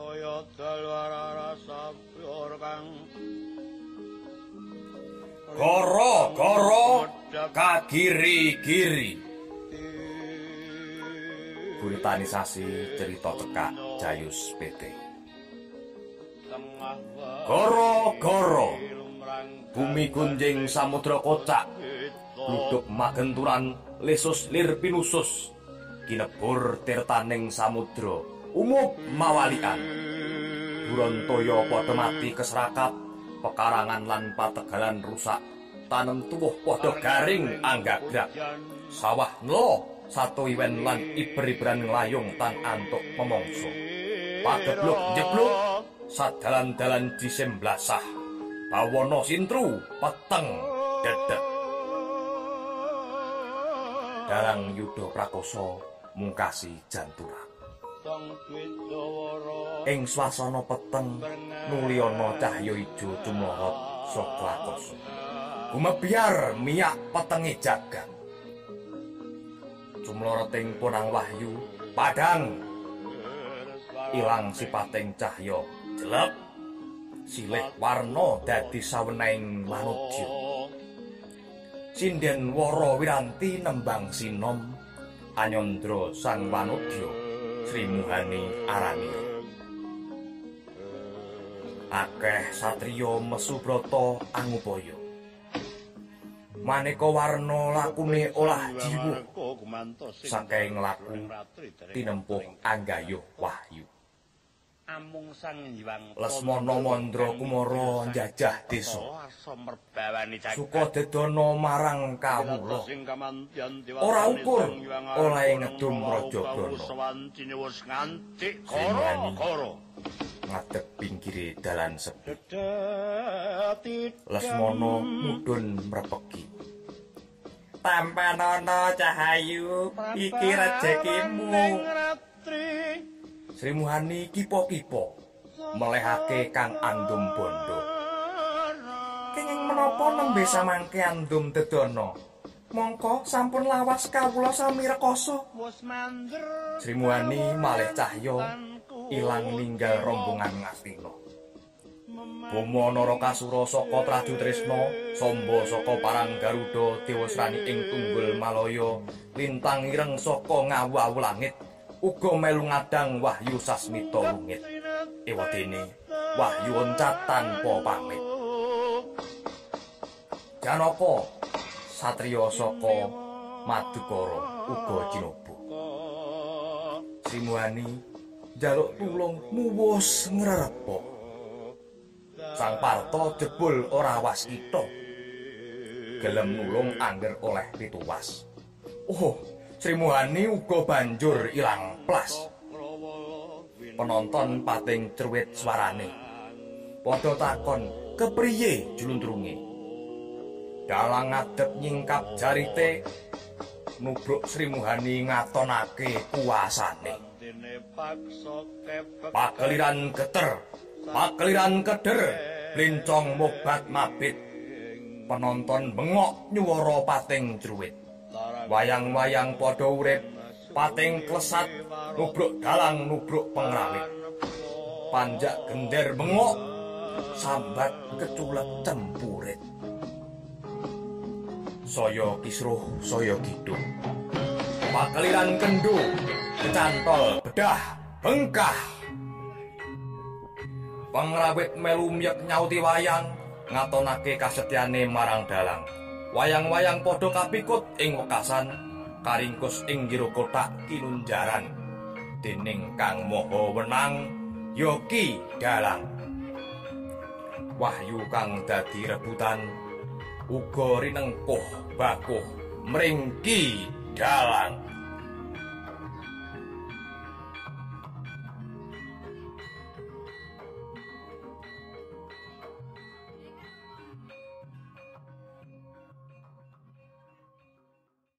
saya dalwara rasa pyor kang Goro, goro, kagiri-giri. Guritanisasi cerita cekak Jayus PT. Goro, goro, bumi gunjing samudra kocak, luduk magenturan lesus lir pinusus, kinebur tirtaning samudra, umup mawalian. Buron toyo padha mati keserakat, pekarangan lan pategalan rusak. Tanem tuwuh padha garing anggagrak. Sawah nlo satu iwen lan iber-iberan nglayung tan antuk pemongso. Pagebluk jebluk sadalan-dalan disemblasah bawana sintru peteng dedek. Dalang Yuda Prakoso mungkasi janturan Ing swasana peteng nuliana cahya ijo cumlorot saka akasa. Gumebyar miyak petenge jagat. Cumloroting punang wahyu padhang ilang sipating cahya jelek silih warna dadi saweneng manungsa. Sinden wara wiranti nembang sinom anyandra sang wanudya. Sri Muhani Arani. Akeh satriya mesubrata angupaya. Maneka warna lakune olah jiwa. Saking laku tinempuh anggayuh wahyu. Amung sang hiwang Lesmana Mandra Kumara njajah desa. Suka dedana marang kawula. Ora ukur oleh ngedum Raja. Koro ngadeg pinggire dalan sepi. Lesmana mudhun mrepeki. Tampanana cahayu iki rezekimu. Sri Muhani kipo-kipo melehake Kang Andum Bondo. Kenging menapa nembe samangke Andum Dedana? Mongko sampun lawas kawula sami rekoso. Sri Muhani malih cahya ilang ninggal rombongan Ngastina. Bomo Narakasura saka Traju Trisna, Samba saka Parang Garuda Dewasrani ing Tunggul Malaya, lintang ireng saka ngawu langit. Uga melu ngadang wahyu sasmita lungit. Ewadene wahyu oncat tanpa pamit. Janaka satriya saka madukara uga cinobah Simuani njaluk tulung muwus ngrerepa Sang Parto jebul ora waskita gelem nulung angger oleh pituwas. Oh Sri Muhani uga banjur ilang plas. Penonton pating cerwit swarane. Padha takon, "Kepriye julundrunge?" Dalang ngadep nyingkap jarite nubruk Sri Muhani ngatonake kuasane. Pakeliran geter, pakeliran keder, blincong mobat mabit. Penonton bengok nyuwara pating cerwit. Wayang-wayang padha urip pating klesat nubruk dalang nubruk pengrawit panjak gender bengok sambat keculek cempurit. Saya kisruh saya kidung. Pakeliran kendo kecantol bedah bengkah. Pengrawit melu myek nyauti wayang ngatonake kasetyane marang dalang wayang-wayang padha kapikut ing wekasan karingkus ing jero kotak kinunjaran dening Kang Maha Wenang Yoki Dalang. Wahyu kang dadi rebutan uga rinengkuh bakuh mringki dalang